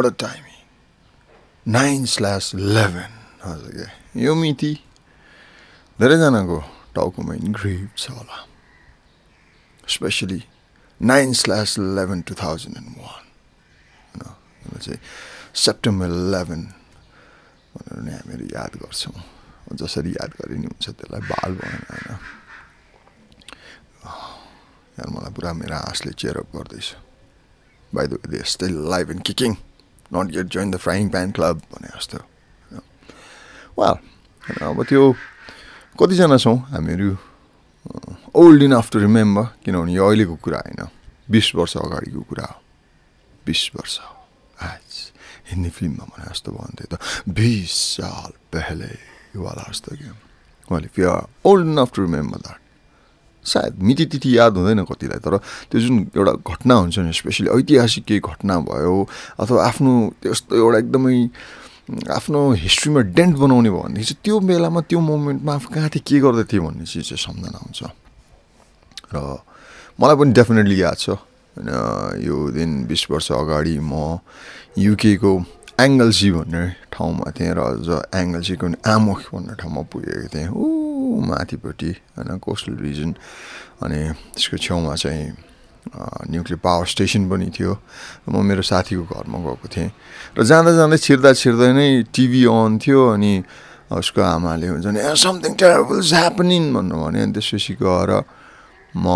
What a timing nine slash eleven हजुर क्या यो मिति धेरैजनाको टाउकोमा इन्ग्रेभ छ होला especially nine slash eleven two thousand and one होइन चाहिँ सेप्टेम्बर इलेभेन भनेर नै हामीहरू याद गर्छौँ जसरी याद गरे नि हुन्छ त्यसलाई बाल भएन होइन यार मलाई पुरा मेरो हाँसले चेयरअप गर्दैछ by the they still live and kicking not get join the frying pan club भने जस्तो वा अब त्यो कतिजना छौँ हामीहरू ओल्ड इनफ टु रिमेम्बर किनभने यो अहिलेको कुरा होइन बिस वर्ष अगाडिको कुरा हो। बिस वर्ष आज हिन्दी फिल्ममा भने जस्तो भन्थ्यो त बिस साल पहले वाला जस्तो क्या। मैले feel old enough to remember that सायद मिति तिथि याद हुँदैन कतिलाई तर त्यो जुन एउटा घटना हुन्छ नि स्पेसली ऐतिहासिक केही घटना भयो अथवा आफ्नो त्यस्तो एउटा एकदमै आफ्नो हिस्ट्रीमा डेन्ट बनाउने भयो भनेदेखि चाहिँ त्यो बेलामा त्यो मोमेन्टमा आफू कहाँ थिएँ के गर्दै थिएँ भन्ने चिज चाहिँ सम्झना हुन्छ। र मलाई पनि डेफिनेटली याद छ होइन यो दिन बिस वर्ष अगाडि म युकेको एङ्गल्सी भन्ने ठाउँमा थिएँ र अझ एङ्गल्सीको आमुख भन्ने ठाउँमा पुगेको थिएँ। ऊ माथिपट्टि होइन कोस्टल रिजन अनि त्यसको छेउमा चाहिँ न्युक्लियर पावर स्टेसन पनि थियो। म मेरो साथीको घरमा गएको थिएँ र जाँदा जाँदै छिर्दा छिर्दै नै टिभी अन थियो अनि उसको आमाले हुन्छ नि समथिङ टेरेबल ह्यापनिङ भन्नु भन्यो। अनि त्यसपछि गएर म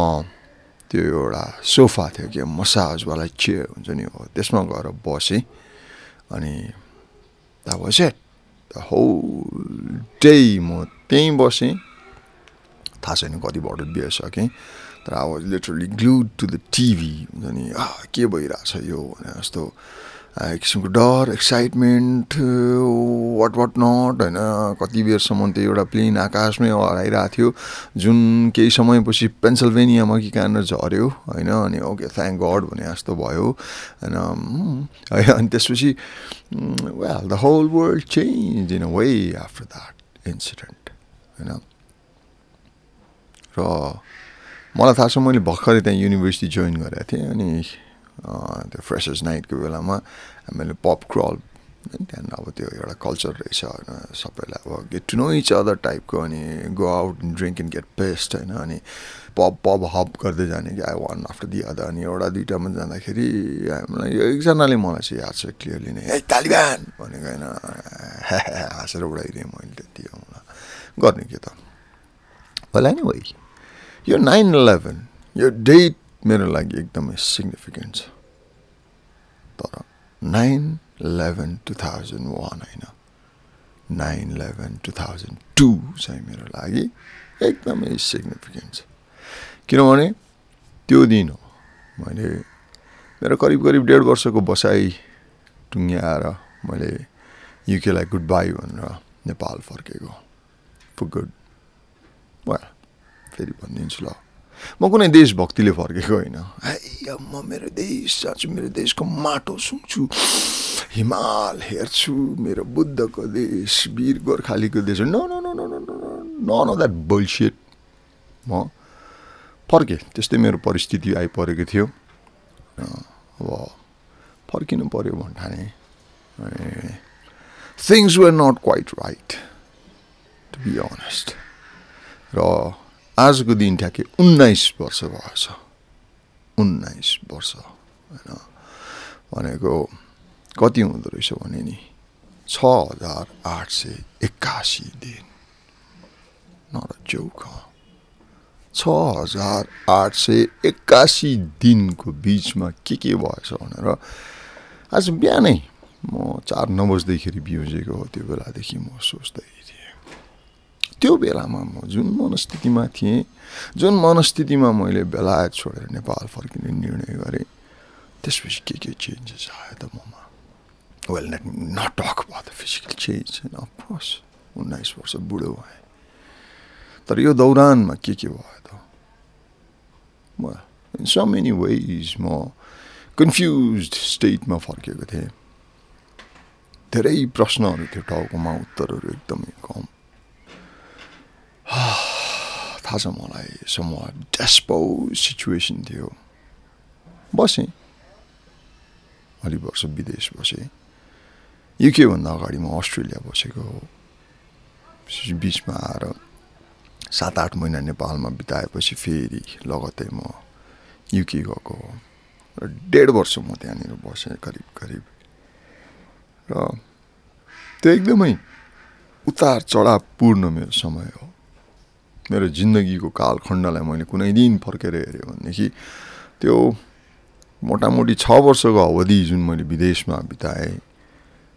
त्यो एउटा सोफा थियो कि मसाजवाला चेयर हुन्छ नि हो त्यसमा गएर बसेँ। अनि was it the whole day म त्यहीँ बसेँ। थाहा छैन कति बटल बियर सकेँ तर was literally glued to the TV हुन्छ नि। के भइरहेछ यो भने जस्तो एक किसिमको डर एक्साइटमेन्ट वाट वाट नट होइन। कति बेरसम्म त्यो एउटा प्लेन आकाशमै हराइरहेको थियो। जुन केही समयपछि पेन्सिल्भेनियामा कि कहाँनिर झऱ्यो होइन। अनि ओके थ्याङ्क गड भने जस्तो भयो होइन। है अनि त्यसपछि well the whole world change in a way after that incident होइन। र मलाई थाहा छ मैले भर्खरै त्यहाँ युनिभर्सिटी जोइन गरेको थिएँ अनि त्यो फ्रेसर्स नाइटको बेलामा हामीले पप क्रल त्यहाँदेखि अब त्यो एउटा कल्चर रहेछ होइन सबैलाई अब get to know each other टाइपको अनि go out drink and get pissed होइन अनि पब पब हप गर्दै जाने कि I one after the other अनि एउटा दुइटामा जाँदाखेरि हामीलाई एकजनाले मलाई चाहिँ याद छ क्लियरली नै ए तालिबान भनेको होइन हाँसेर उडाइदिएँ मैले त्यति गर्ने के त? होला नि वै यो नाइन इलेभेन यो डेट मेरो लागि एकदमै सिग्निफिकेन्ट छ तर nine eleven two thousand one होइन nine eleven two thousand two चाहिँ मेरो लागि एकदमै सिग्निफिकेन्ट छ किनभने त्यो दिन हो मैले मेरो करिब करिब डेढ वर्षको बसाइ टुङ्ग्याएर मैले युकेलाई गुड बाई भनेर नेपाल फर्केको फर गुड well फेरि भनिदिन्छु ल म कुनै देशभक्तिले फर्केको होइन है म मेरो देश जान्छु मेरो देशको माटो सुन्छु हिमाल हेर्छु मेरो बुद्धको देश वीर गोर्खालीको देश no no no no no no no that bullshit म फर्केँ त्यस्तै मेरो परिस्थिति आइपरेको थियो अब फर्किनु पऱ्यो भन्ठाने things were not quite right to be honest र आजको दिन ठ्याक्कै उन्नाइस वर्ष भएछ। उन्नाइस वर्ष होइन? भनेको कति हुँदो रहेछ भने नि छ हजार आठ सय एक्कासी दिन चौक। छ हजार आठ सय एक्कासी दिनको बिचमा के के भएछ भनेर आज बिहानै म चार नबज्दैखेरि बिउजेको हो त्यो बेलादेखि म सोच्दै त्यो बेलामा म जुन मनस्थितिमा थिएँ जुन मनस्थितिमा मैले बेलायत छोडेर नेपाल फर्किने निर्णय गरेँ त्यसपछि के के चेन्जेस आयो त ममा? वेल नेट नट टक भयो द फिजिकल चेन्ज होइन अफकोर्स उन्नाइस वर्ष बुढो भएँ। तर यो दौरानमा के के भयो त? म इन सो मेनी वेज म कन्फ्युज स्टेटमा फर्केको थिएँ। धेरै प्रश्नहरू थियो टाउकोमा उत्तरहरू एकदमै कम। थाहा छ मलाई समूह डेस्पो सिचुएसन थियो बसेँ अलि वर्ष विदेश बसेँ युकेभन्दा अगाडि म अस्ट्रेलिया बसेको हो बिचमा आएर सात आठ महिना नेपालमा बिताएपछि फेरि लगत्तै म युके गएको हो र डेढ वर्ष म त्यहाँनिर बसेँ करिब करिब र त्यो एकदमै उतार चढावपूर्ण मेरो समय हो मेरो जिन्दगीको कालखण्डलाई मैले कुनै दिन फर्केर हेऱ्यो भनेदेखि त्यो मोटामोटी छ वर्षको अवधि जुन मैले विदेशमा बिताएँ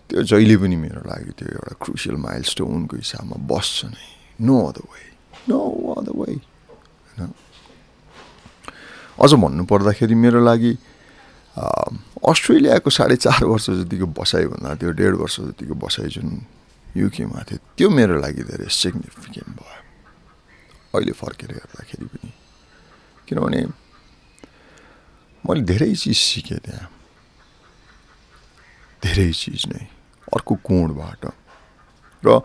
त्यो जहिले पनि मेरो लागि त्यो एउटा क्रुसियल माइल स्टोनको हिसाबमा बस्छ नै। No other way no other way होइन? अझ भन्नु पर्दाखेरि मेरो लागि अस्ट्रेलियाको साढे चार वर्ष जतिको बसाइभन्दा त्यो डेढ वर्ष जतिको बसाइ जुन युकेमा थियो त्यो मेरो लागि धेरै सिग्निफिकेन्ट भयो। अहिले फर्केर हेर्दाखेरि पनि। किनभने मैले धेरै चिज सिकेँ त्यहाँ। धेरै चिज नै। अर्को कोणबाट? र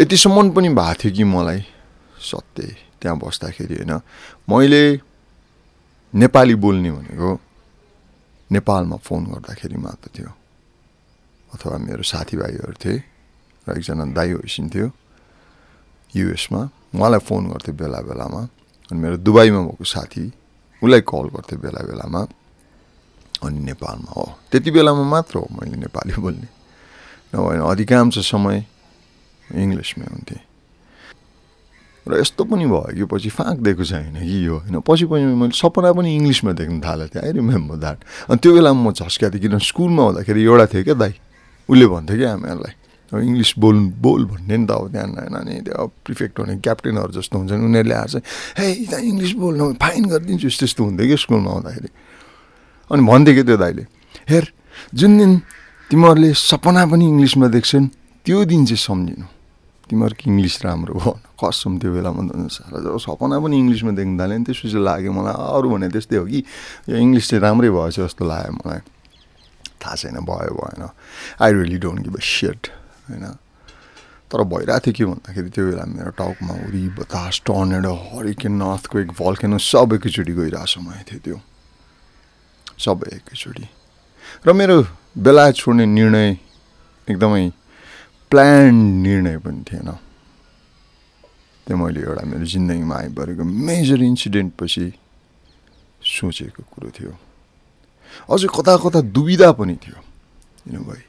यतिसम्म पनि भएको थियो कि मलाई सत्य त्यहाँ बस्दाखेरि होइन? मैले नेपाली बोल्ने भनेको नेपालमा फोन गर्दाखेरि मात्र थियो। अथवा मेरो साथीभाइहरू थिए र एकजना दाई होइसिन्थ्यो युएसमा। उहाँलाई फोन गर्थेँ बेला बेलामा अनि मेरो दुबईमा भएको साथी उसलाई कल गर्थेँ बेला बेलामा अनि नेपालमा हो। त्यति बेलामा मात्र हो मैले नेपाली बोल्ने। नभए अधिकांश समय इङ्ग्लिसमै हुन्थेँ। र यस्तो पनि भयो कि पछि फाँक दिएको छैन कि यो होइन। पछि पछि मैले सपना पनि इङ्ग्लिसमा देख्न थालेको थिएँ आई रिमेम्बर द्याट अनि त्यो बेलामा म झस्किएको थिएँ किन स्कुलमा हुँदाखेरि एउटा थियो क्या दाई। उसले भन्थ्यो क्या हामीहरूलाई अब इङ्ग्लिस बोल बोल भन्ने नि त अब त्यहाँ नानी त्यो प्रिफेक्ट हुने क्याप्टेनहरू जस्तो हुन्छन्। उनीहरूले आएर चाहिँ हे त्यहाँ इङ्ग्लिस बोल्नु फाइन गरिदिन्छु। यस्तो यस्तो हुन्थ्यो कि स्कुलमा आउँदाखेरि। अनि भन्थ्यो कि त्यो दाइले हेर जुन दिन तिमीहरूले सपना पनि इङ्ग्लिसमा देख्छन् त्यो दिन चाहिँ सम्झिनु। तिमीहरूको इङ्ग्लिस राम्रो हो? कसम त्यो बेलामा साह्रो जब सपना पनि इङ्ग्लिसमा देख्नु थाल्यो नि त्यसपछि लाग्यो मलाई अरू भने त्यस्तै हो कि यो इङ्ग्लिस चाहिँ राम्रै भएछ जस्तो लाग्यो मलाई। थाहा छैन भयो भएन। I really don't give a shit होइन। तर भइरहेको थियो के भन्दाखेरि त्यो बेला मेरो टाउकमा उरी बतास टर्नेडो हरिकेन एक भल्केनो सब एकैचोटि गइरहेको समय थियो त्यो सबै एकैचोटि। र मेरो बेलायत छोड्ने निर्णय एकदमै प्लान निर्णय पनि थिएन। त्यो मैले एउटा मेरो जिन्दगीमा आइपरेको मेजर इन्सिडेन्ट पछि सोचेको कुरो थियो। अझै कता कता दुविधा पनि थियो। किन भाइ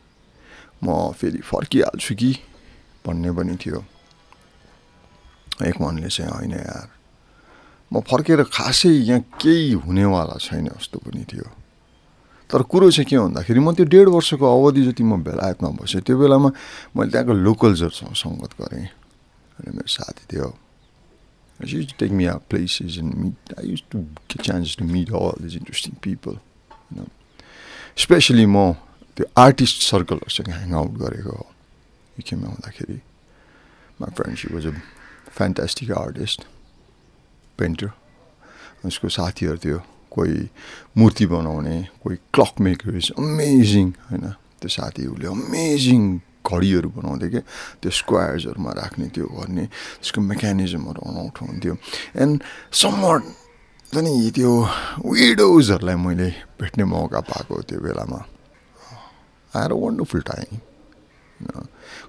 म फेरि फर्किहाल्छु कि भन्ने पनि थियो। एक मनले चाहिँ होइन यार म फर्केर खासै यहाँ केही हुनेवाला छैन जस्तो पनि थियो। तर कुरो चाहिँ के भन्दाखेरि म त्यो डेढ वर्षको अवधि जति म बेलायतमा बसेँ त्यो बेलामा मैले त्यहाँको लोकल्सहरूसँग सङ्गत गरेँ। अनि मेरो साथी थियो। Take me our places and meet I used to get chance to meet all these interesting people होइन स्पेसली म त्यो आर्टिस्ट सर्कलहरूसँग ह्याङ आउट गरेको हो। युकेमा हुँदाखेरि my friend she was a fantastic artist painter उसको साथीहरू थियो कोही मूर्ति बनाउने कोही क्लक मेकर इज अमेजिङ होइन। त्यो साथी उसले अमेजिङ घडीहरू बनाउँथ्यो क्या त्यो स्क्वायर्सहरूमा राख्ने त्यो गर्ने त्यसको मेकानिजमहरू अनौठो हुन्थ्यो। एन्ड समर नि त्यो विडोजहरूलाई मैले भेट्ने मौका पाएको त्यो बेलामा। आएर वन्डरफुल टाइम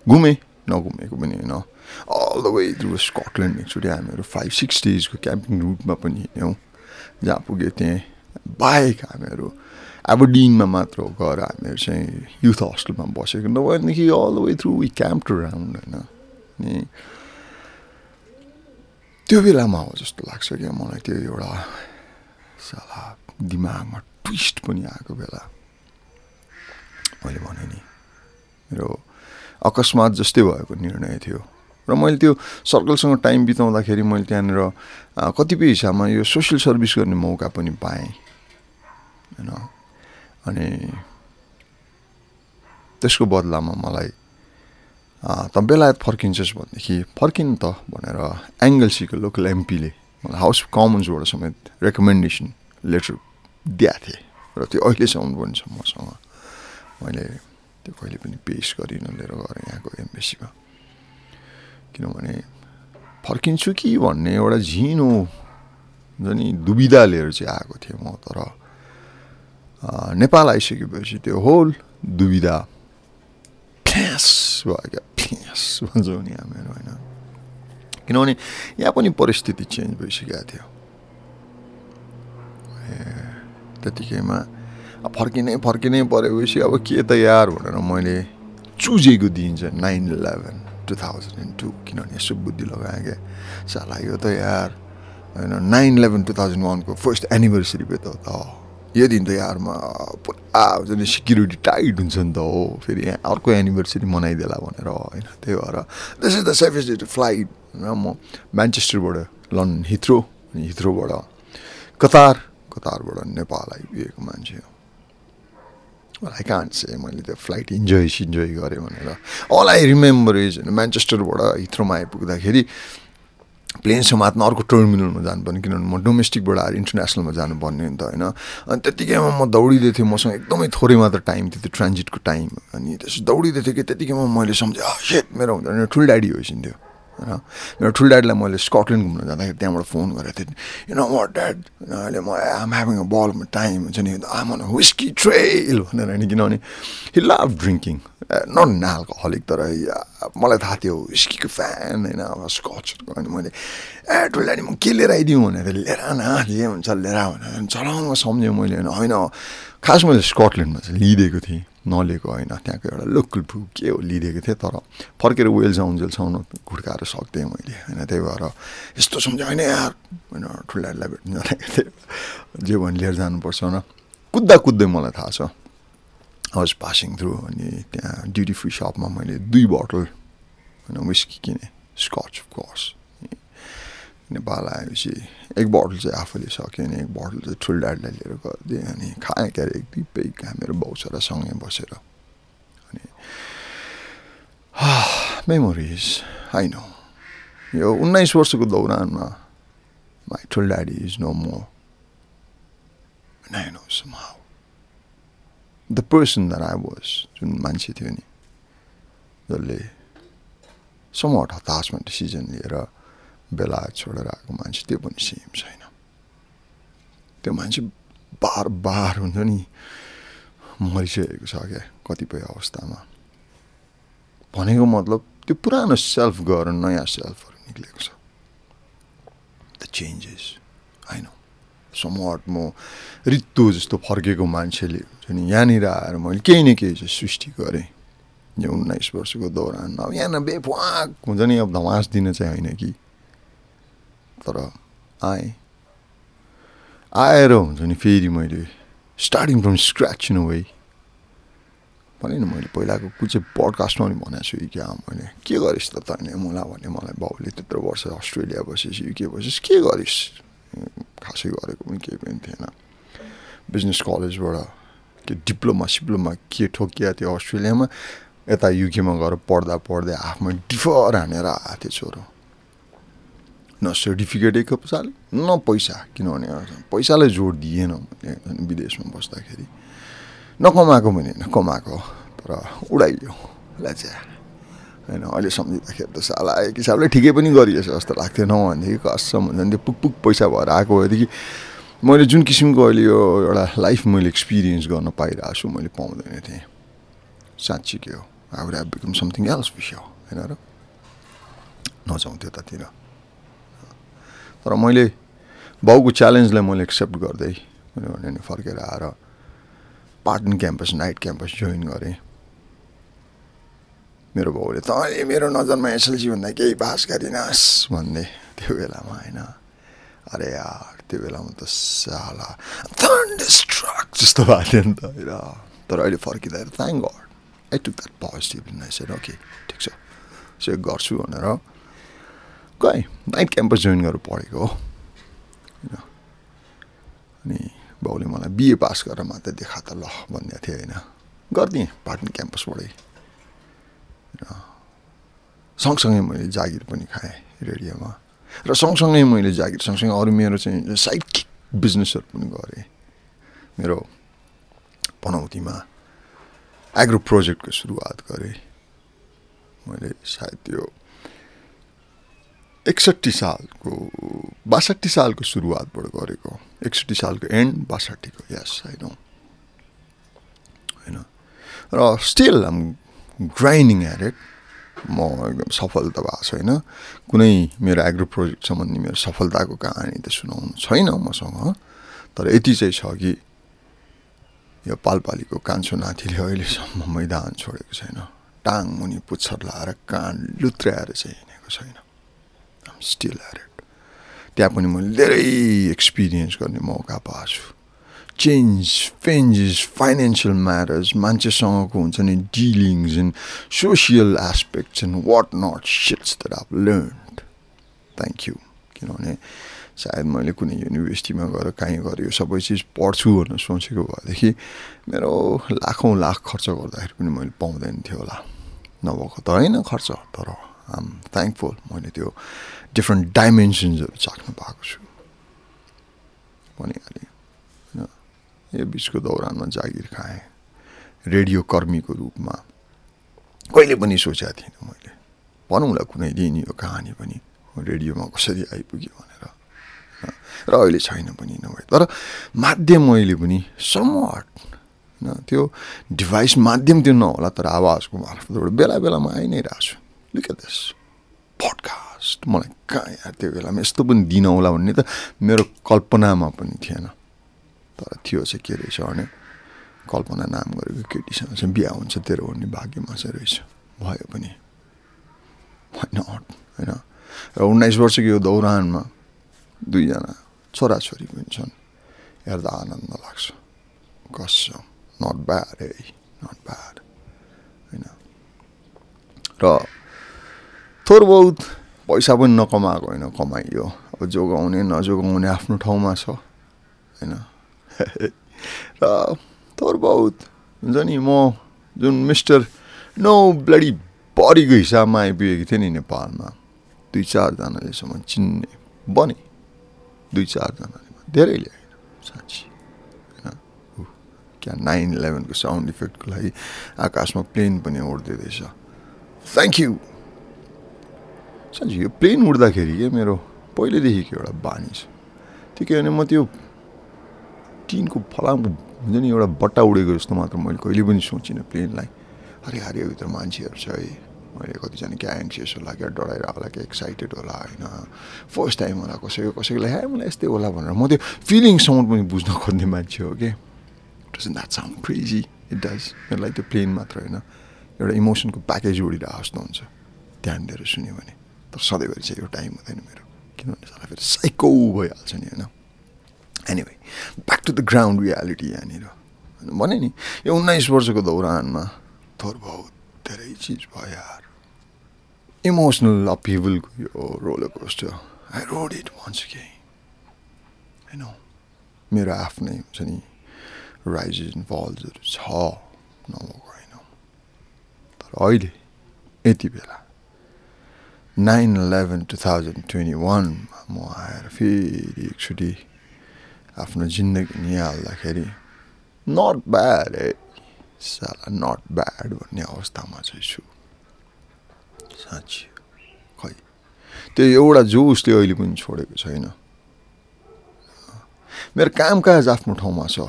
घुमेँ नघुमेको पनि होइन all the way through Scotland एकचोटि हामीहरू फाइभ सिक्स डेजको क्याम्पिङ रुटमा पनि हिँड्यौँ जहाँ पुगेँ त्यहाँ बाहेक हामीहरू अब डिनमा मात्र गएर हामीहरू चाहिँ युथ हस्टेलमा बसेको नभएदेखि all the way through we camp round होइन अनि त्यो बेलामा हो जस्तो लाग्छ क्या मलाई त्यो एउटा साला दिमागमा ट्विस्ट पनि आएको बेला मैले भने नि। मेरो अकस्मात जस्तै भएको निर्णय थियो। र मैले त्यो सर्कलसँग टाइम बिताउँदाखेरि मैले त्यहाँनिर कतिपय हिसाबमा यो सोसियल सर्भिस गर्ने मौका पनि पाएँ। होइन? अनि त्यसको बदलामा मलाई त बेलायत फर्किन्छस् भनेदेखि फर्किनु त भनेर एङ्गलसीको लोकल एमपीले मलाई हाउस कमन्सबाट समेत रेकमेन्डेसन लेटर दिएको थिएँ। र त्यो अहिलेसम्म पनि छ मसँग। मैले त्यो कहिले पनि पेस गरिनँ लिएर गएँ यहाँको एम्बेसीमा। किनभने फर्किन्छु कि भन्ने एउटा झिनो नि दुविधा लिएर चाहिँ आएको थिएँ म तर नेपाल आइसकेपछि त्यो होल दुविधा फ्यास भयो क्या फ्यास भन्छौँ नि हामीहरू होइन। किनभने यहाँ पनि परिस्थिति चेन्ज भइसकेको थियो। ए त्यतिकैमा फर्किनै फर्किनै परेपछि अब के त यार भनेर मैले चुजेको दिन चाहिँ nine eleven two thousand and two किनभने यसो बुद्धि लगाएँ क्या साला यो त यार होइन नाइन इलेभेन टु थाउजन्ड वानको फर्स्ट एनिभर्सरी भयो त यो दिन त यारमा पुरा हुन्छ नि सिक्युरिटी टाइट हुन्छ नि त हो। फेरि यहाँ अर्को एनिभर्सरी मनाइदेला भनेर होइन त्यही भएर। This is the safest flight होइन म म्यान्चेस्टरबाट लन्डन हिथ्रो अनि हिथ्रोबाट कतार कतारबाट नेपाल आइपुगेको मान्छे हो। आई कान्ट से मैले त्यो फ्लाइट इन्जोय सिन्जोय गरेँ भनेर अल आई रिमेम्बर इज होइन म्यान्चेस्टरबाट हिथ्रोमा आइपुग्दाखेरि प्लेन समात्न अर्को टर्मिनलमा जानुपर्ने किनभने म डोमेस्टिकबाट आएर इन्टरनेसनलमा जानुपर्ने नि त होइन अनि त्यत्तिकैमा म दौडिँदै थिएँ मसँग एकदमै थोरै मात्र टाइम थियो त्यो ट्रान्जिटको टाइम अनि त्यसो दौडिँदै थिएँ कि त्यतिकैमा मैले सम्झेँ सेट मेरो हुन्छ ठुलो ड्याडी होइसिन्थ्यो होइन मेरो ठुलो ड्याडीलाई मैले स्कटल्यान्ड घुम्न जाँदाखेरि त्यहाँबाट फोन गरेको थिएँ। यु नो वाट ड्याड अहिले म am having a ball time हुन्छ नि। आम अन विस्की ट्रेल भनेर नि किनभने he love drinking not alcoholic तर मलाई थाहा थियो विस्कीको फ्यान होइन अब स्कच अनि मैले ए ठुलो ड्याडी म के लिएर आइदिउँ? भनेर लिएर न जे हुन्छ लिएर भनेर चलाउनु सम्झेँ मैले होइन। होइन खास मैले स्कटल्यान्डमा चाहिँ लिइदिएको थिएँ। नलिएको होइन त्यहाँको एउटा लोकल फु के हो लिइदिएको थिएँ तर फर्केर वेल्स आउन्जेलसम्म घुड्काएर सक्थेँ मैले होइन त्यही भएर यस्तो सम्झ्यो होइन यार होइन ठुल्डाहरूलाई भेट्नु जाँदाखेरि थिएँ। जे भने लिएर जानुपर्छ होइन कुद्दा कुद्दै मलाई थाहा छ वाज पासिङ थ्रु अनि त्यहाँ ड्युटी फ्री सपमा मैले दुई बोटल होइन विस्की किनेँ स्कच कोर्स नेपाल आएपछि एक बोटल चाहिँ आफूले सकेँ अनि एक बोटल चाहिँ ठुलो ड्याडीलाई लिएर गरिदिएँ अनि खाएँ क्यारे एक दुई पेक मेरो बाउछरासँगै बसेर अनि मेमोरिज होइन यो उन्नाइस वर्षको दौरानमा माई ठुल daddy is no more I know the person that I was जुन मान्छे थियो नि जसले समट हताशमा डिसिजन लिएर बेला छोडेर आएको मान्छे त्यो पनि सेम छैन त्यो मान्छे बार बार हुन्छ नि मरिसकेको छ क्या कतिपय अवस्थामा भनेको मतलब त्यो पुरानो सेल्फ गएर नयाँ सेल्फहरू निक्लेको छ द चेन्जेस होइन समट म रित्तो जस्तो फर्केको मान्छेले हुन्छ नि यहाँनिर आएर मैले केही न केही चाहिँ सृष्टि गरेँ यो उन्नाइस वर्षको दौरान अब यहाँ बेफाक हुन्छ नि अब धमास दिन चाहिँ होइन कि तर आएँ आएर हुन्छ नि फेरि मैले starting from scratch in way भने नि मैले पहिलाको कुन चाहिँ पडकास्टमा पनि भनेको छु क्या मैले के गरिस् त तैँले मलाई भने मलाई बाउले त्यत्रो वर्ष अस्ट्रेलिया बसेपछि युके बसेस् के गरिस् खासै गरेको पनि केही पनि थिएन बिजनेस कलेजबाट के डिप्लोमा सिप्लोमा के ठोकिया थियो अस्ट्रेलियामा यता युकेमा गएर पढ्दा पढ्दै आफ्नो डिफर हानेर आएको थियो छोरो न सर्टिफिकेट एक साल न पैसा किनभने पैसालाई जोड दिएन मैले विदेशमा बस्दाखेरि। नकमाएको पनि होइन कमाएको तर उडाइयो ल्याच्या होइन अहिले सम्झिँदाखेरि त साला एक हिसाबले ठिकै पनि गरिएछ जस्तो लाग्थ्यो नभनेदेखि कसम हुन्छ नि त्यो पुक पैसा भएर आएको भएदेखि मैले जुन किसिमको अहिले यो एउटा लाइफ मैले एक्सपिरियन्स गर्न पाइरहेको छु मैले पाउँदैन थिएँ। साँच्ची के हो। I would have become something else विषय होइन र? नजाउँ त्यतातिर तर मैले बाउको च्यालेन्जलाई मैले एक्सेप्ट गर्दै मैले भने फर्केर आएर Patan campus night campus join गरेँ। मेरो बाउले त मेरो नजरमा एसएलसी भन्दा केही पास गरिनस् भन्ने त्यो बेलामा होइन। अरे यार त्यो बेलामा त साला थन्डस्ट्रक जस्तो भएको थियो नि त। होइन। तर अहिले फर्किँदाखेरि thank God I took that positive okay ठिक छ। चेक गर्छु भनेर गएँ नाइट क्याम्पस जोइन गरेर पढेको हो होइन अनि बाउले मलाई बिए पास गरेर मात्रै देखा त ल भन्ने थियो होइन गरिदिएँ पाटन क्याम्पसबाटै सँगसँगै मैले जागिर पनि खाएँ रेडियोमा र सँगसँगै मैले जागिर सँगसँगै अरू मेरो चाहिँ साइड बिजनेसहरू पनि गरेँ मेरो पनौतीमा एग्रो प्रोजेक्टको सुरुवात गरेँ मैले सायद त्यो एकसट्ठी सालको बासठी सालको सुरुवातबाट गरेको एकसट्ठी सालको एन्ड बासठीको यस होइन होइन? र still am grinding at it म एकदम सफल त भएको छैन। कुनै मेरो एग्रो प्रोजेक्ट सम्बन्धी मेरो सफलताको कहानी त सुनाउनु छैन मसँग। तर यति चाहिँ छ कि यो पालपालीको कान्छो नातिले अहिलेसम्म मैदान छोडेको छैन। टाङ मुनि पुच्छर लाएर कान लुत्र्याएर चाहिँ हिँडेको छैन। स्टिल इट त्यहाँ पनि मैले धेरै एक्सपिरियन्स गर्ने मौका पाएको छु चेन्ज फेन्जेस फाइनेन्सियल म्याटर्स मान्छेसँगको हुन्छ नि dealings and social aspects and what not shits that I've learn thank you किनभने सायद मैले कुनै युनिभर्सिटीमा गएर कहीँ गएर यो सबै चिज पढ्छु भनेर सोचेको भएदेखि मेरो लाखौँ लाख खर्च गर्दाखेरि पनि मैले पाउँदैन थियो होला। नभएको त होइन खर्च तर आम थ्याङ्कफुल मैले त्यो डिफ्रेन्ट डाइमेन्सन्सहरू चाख्नु पाएको छु। भनिहालेँ होइन यो बिचको दौरानमा जागिर खाएँ रेडियो कर्मीको रूपमा। कहिले पनि सोचेको थिइनँ मैले। भनौँला कुनै दिन यो कहानी पनि रेडियोमा कसरी आइपुग्यो भनेर र अहिले छैन पनि नभए। तर माध्यम मैले पनि समट होइन त्यो डिभाइस माध्यम त्यो नहोला तर आवाजको मार्फतबाट बेला बेलामा आइ नै रहेको छु लुक एट दिस पडकास्ट मलाई कहाँ यहाँ त्यो बेलामा यस्तो पनि दिन होला भन्ने त मेरो कल्पनामा पनि थिएन। तर थियो चाहिँ के रहेछ भने कल्पना नाम गरेको केटीसँग चाहिँ बिहा हुन्छ तेरो भन्ने भाग्यमा चाहिँ रहेछ। भयो पनि। होइन होइन। र उन्नाइस वर्षको यो दौरानमा दुईजना छोराछोरी पनि छन्। हेर्दा आनन्द लाग्छ। कसम नट ब्याड है नट ब्याड होइन। र थोर बहुत पैसा पनि नकमाएको होइन कमाइयो। अब जोगाउने नजोगाउने आफ्नो ठाउँमा छ होइन? र थोर बहुत हुन्छ नि म जुन मिस्टर नो ब्लडी बडीको हिसाबमा आइपुगेको थिएँ नि नेपालमा दुई चारजनाले सम्म चिन्ने बने। दुई चारजनाले धेरैले साँच्ची। होइन? क्या नाइन इलेभेनको साउन्ड इफेक्टको लागि आकाशमा प्लेन पनि उड्दै रहेछ। थ्याङ्क यू साँच्ची यो प्लेन उड्दाखेरि क्या मेरो पहिल्यैदेखिको एउटा बानी छ। त्यो के भने म त्यो टिनको फलामको हुन्छ नि एउटा बट्टा उडेको जस्तो मात्र मैले कहिले पनि सोचिनँ प्लेनलाई। अरे अरे भित्र मान्छेहरू छ है। मैले कतिजना क्या एङ्सियस होला क्या डराएर होला क्या एक्साइटेड होला होइन। फर्स्ट टाइम होला कसैको कसैको हे मलाई यस्तै होला भनेर म त्यो फिलिङसम्म पनि बुझ्न खोज्ने मान्छे हो कि? Doesn't that sound crazy it does मेरो लागि त्यो प्लेन मात्र होइन। एउटा इमोसनको प्याकेज उडिरहेको जस्तो हुन्छ। ध्यान दिएर सुन्यो भने। तर सधैँभरि चाहिँ यो टाइम हुँदैन मेरो। किनभने साला फेरि साइको भइहाल्छ नि होइन? Anyway back to the ground reality यहाँनिर। भने नि यो उन्नाइस वर्षको दौरानमा थोर बहुत धेरै चिज भयो यार। इमोसनल अपिभलको यो roller coaster I rode it भन्छ कि होइन मेरो आफ्नै हुन्छ नि राइजेस एन्ड फल्सहरू छ नभएको होइन तर अहिले यति बेला nine eleven two thousand twenty वानमा म आएर फेरि एकचोटि आफ्नो जिन्दगी निहाल्दाखेरि नट ब्याड है साला नट ब्याड भन्ने अवस्थामा चाहिँ छु साँच्ची खै त्यो एउटा जोसले अहिले पनि छोडेको छैन मेरो कामकाज आफ्नो ठाउँमा छ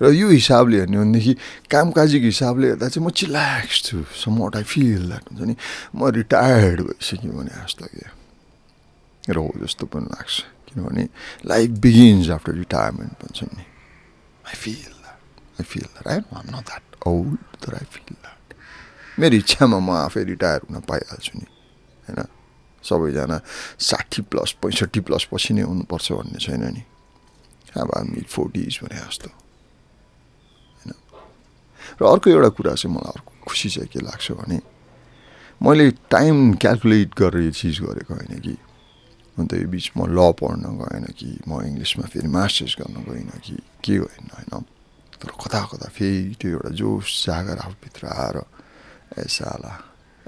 र यो हिसाबले हेर्ने भनेदेखि कामकाजीको हिसाबले हेर्दा चाहिँ म चिल्याक्स छु। Somewhat I feel that हुन्छ नि। म रिटायर्ड भइसक्यो भने जस्तो कि र हो जस्तो पनि लाग्छ। किनभने लाइफ बिगिन्स आफ्टर रिटायरमेन्ट भन्छ नि। I feel that I feel that I am not that old तर आई फिल द्याट मेरो इच्छामा म आफै रिटायर हुन पाइहाल्छु नि। होइन? सबैजना साठी प्लस पैँसठी प्लस पछि नै हुनुपर्छ भन्ने छैन नि। अब मिड फोर्टिज भने जस्तो। र अर्को एउटा कुरा चाहिँ मलाई अर्को खुसी चाहिँ के लाग्छ भने मैले टाइम क्यालकुलेट गरेर यो चिज गरेको होइन कि। अन्त यो बिच म ल पढ्न गएन कि म इङ्ग्लिसमा फेरि मास्टर्स गर्न गइनँ कि के गएन होइन। तर कता कता फेरि त्यो एउटा जोस जागर आफूभित्र आएर साला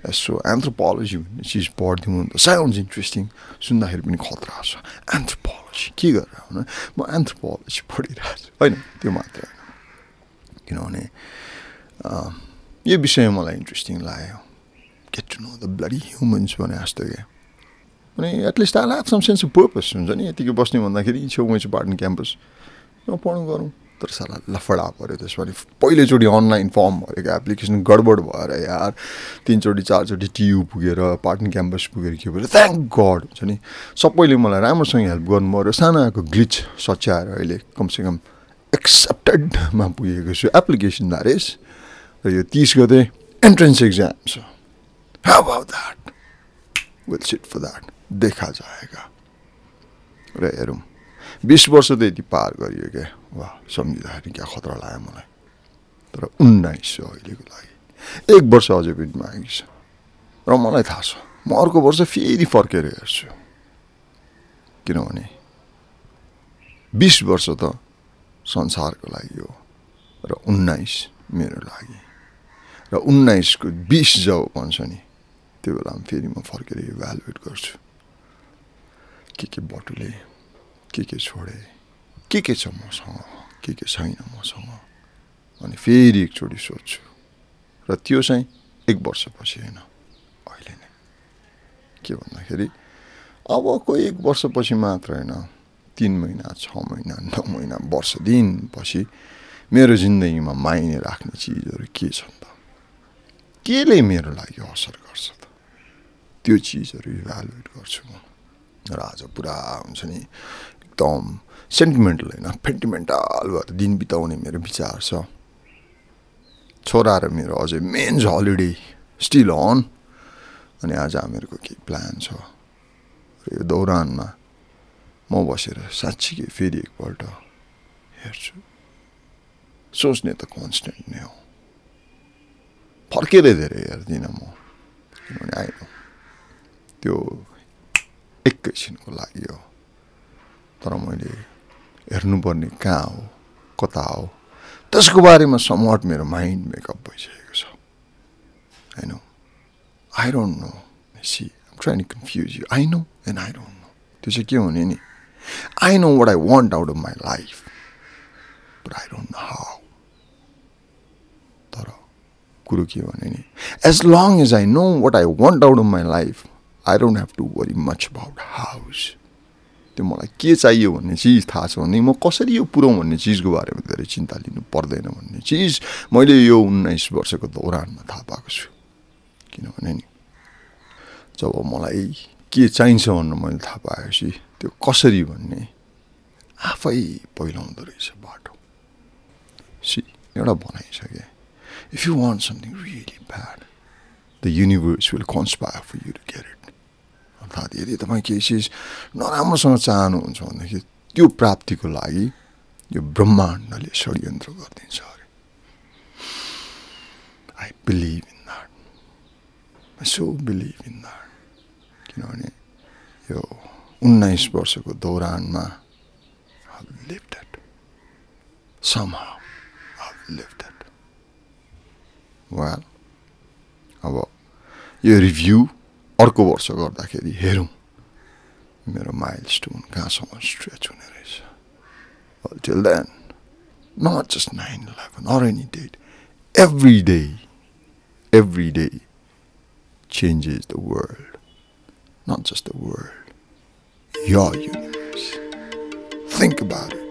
यसो एन्थ्रोपोलोजी भन्ने चिज पढिदिउँ त साउन्ड इन्ट्रेस्टिङ सुन्दाखेरि पनि खतरा छ। एन्थ्रोपोलोजी के गरेर हुन म एन्थ्रोपोलोजी पढिरहेको छु होइन त्यो मात्र होइन। किनभने यो विषय मलाई इन्ट्रेस्टिङ लाग्यो get to know the bloody humans भने जस्तो क्या अनि at least I have some sense of purpose हुन्छ नि यतिकै बस्ने भन्दाखेरि छेउमै चाहिँ पार्टन क्याम्पस पढ्नु गरौँ तर साला लफडा पऱ्यो त्यसमा पहिलोचोटि अनलाइन फर्म भरेको एप्लिकेसन गडबड भएर यार तिनचोटि चारचोटि टियु पुगेर पाटन क्याम्पस पुगेर के भएर थ्याङ्क गड हुन्छ नि सबैले मलाई राम्रोसँग हेल्प गर्नुभयो र सानो आएको ग्लिच सच्याएर अहिले कमसेकम एक्सेप्टेडमा पुगेको छु एप्लिकेसन द्याट र यो तिस गते एन्ट्रेन्स एक्जाम छ how about that will sit for that देखा जाएगा र हेरौँ बिस वर्ष त यति पार गरियो क्या वा सम्झिँदाखेरि क्या खतरा लाग्यो मलाई तर उन्नाइस सौ अहिलेको लागि एक वर्ष अझै पनि बाँकी छ र मलाई थाहा छ म अर्को वर्ष फेरि फर्केर हेर्छु किनभने बिस वर्ष त संसारको लागि हो। र उन्नाइस मेरो लागि। र उन्नाइसको बिस जब भन्छ नि त्यो बेलामा फेरि म फर्केर इभ्यालुएट गर्छु। के के बटुले के के छोडे के के छ मसँग के के छैन मसँग अनि फेरि एकचोटि सोध्छु। र त्यो चाहिँ एक वर्षपछि होइन अहिले नै। के भन्दाखेरि अबको एक वर्षपछि मात्र होइन। तिन महिना छ महिना नौ महिना वर्ष दिनपछि मेरो जिन्दगीमा माइने राख्ने चिजहरू के छन् त? केले मेरो लागि असर गर्छ त? त्यो चिजहरू इभ्यालुएट गर्छु म। र आज पुरा हुन्छ नि एकदम सेन्टिमेन्टल होइन फेन्टिमेन्टल भएर दिन बिताउने मेरो विचार छ। छोरा र मेरो अझै मेन्स हलिडे स्टिल अन अनि आज हामीहरूको केही प्लान छ। यो दौरानमा म बसेर साँच्चीकै फेरि एकपल्ट हेर्छु। सोच्ने त कन्सटेन्ट नै हो। फर्केर धेरै हेर्दिनँ म किनभने आइन त्यो एकैछिनको लागि हो। तर मैले हेर्नुपर्ने कहाँ हो कता हो त्यसको बारेमा समट मेरो माइन्ड मेकअप भइसकेको छ। होइन I don't know see trying confuse you I know and I don't know त्यो चाहिँ के हुने नि? I know what I want out of my life but I don't know how तर कुरो के भने नि as long as I know what I want out of my life I don't have to worry much about house त्यो मलाई के चाहियो भन्ने चिज थाहा छ भने म कसरी यो पुऱ्याउँ भन्ने चिजको बारेमा धेरै चिन्ता लिनु पर्दैन भन्ने चिज मैले यो उन्नाइस वर्षको दौरानमा थाहा पाएको छु किनभने नि जब मलाई के चाहिन्छ भनेर मैले थाहा पाएपछि त्यो कसरी भन्ने आफै पहिलाउँदो रहेछ बाटो। सी एउटा भनाइसके if you want something really bad the universe will conspire for you get it अर्थात् यदि तपाईँ केही चिज नराम्रोसँग चाहनुहुन्छ भनेदेखि त्यो प्राप्तिको लागि यो ब्रह्माण्डले षड्यन्त्र गरिदिन्छ अरे। I believe in that I so believe in that किनभने यो उन्नाइस वर्षको दौरानमा वेल अब यो रिभ्यू अर्को वर्ष गर्दाखेरि हेरौँ। मेरो माइल स्टोन कहाँसम्म स्ट्रेच हुने रहेछ। Till then not just nine eleven or any date every day, every day changes the world. Not just the world, your universe. Think about it.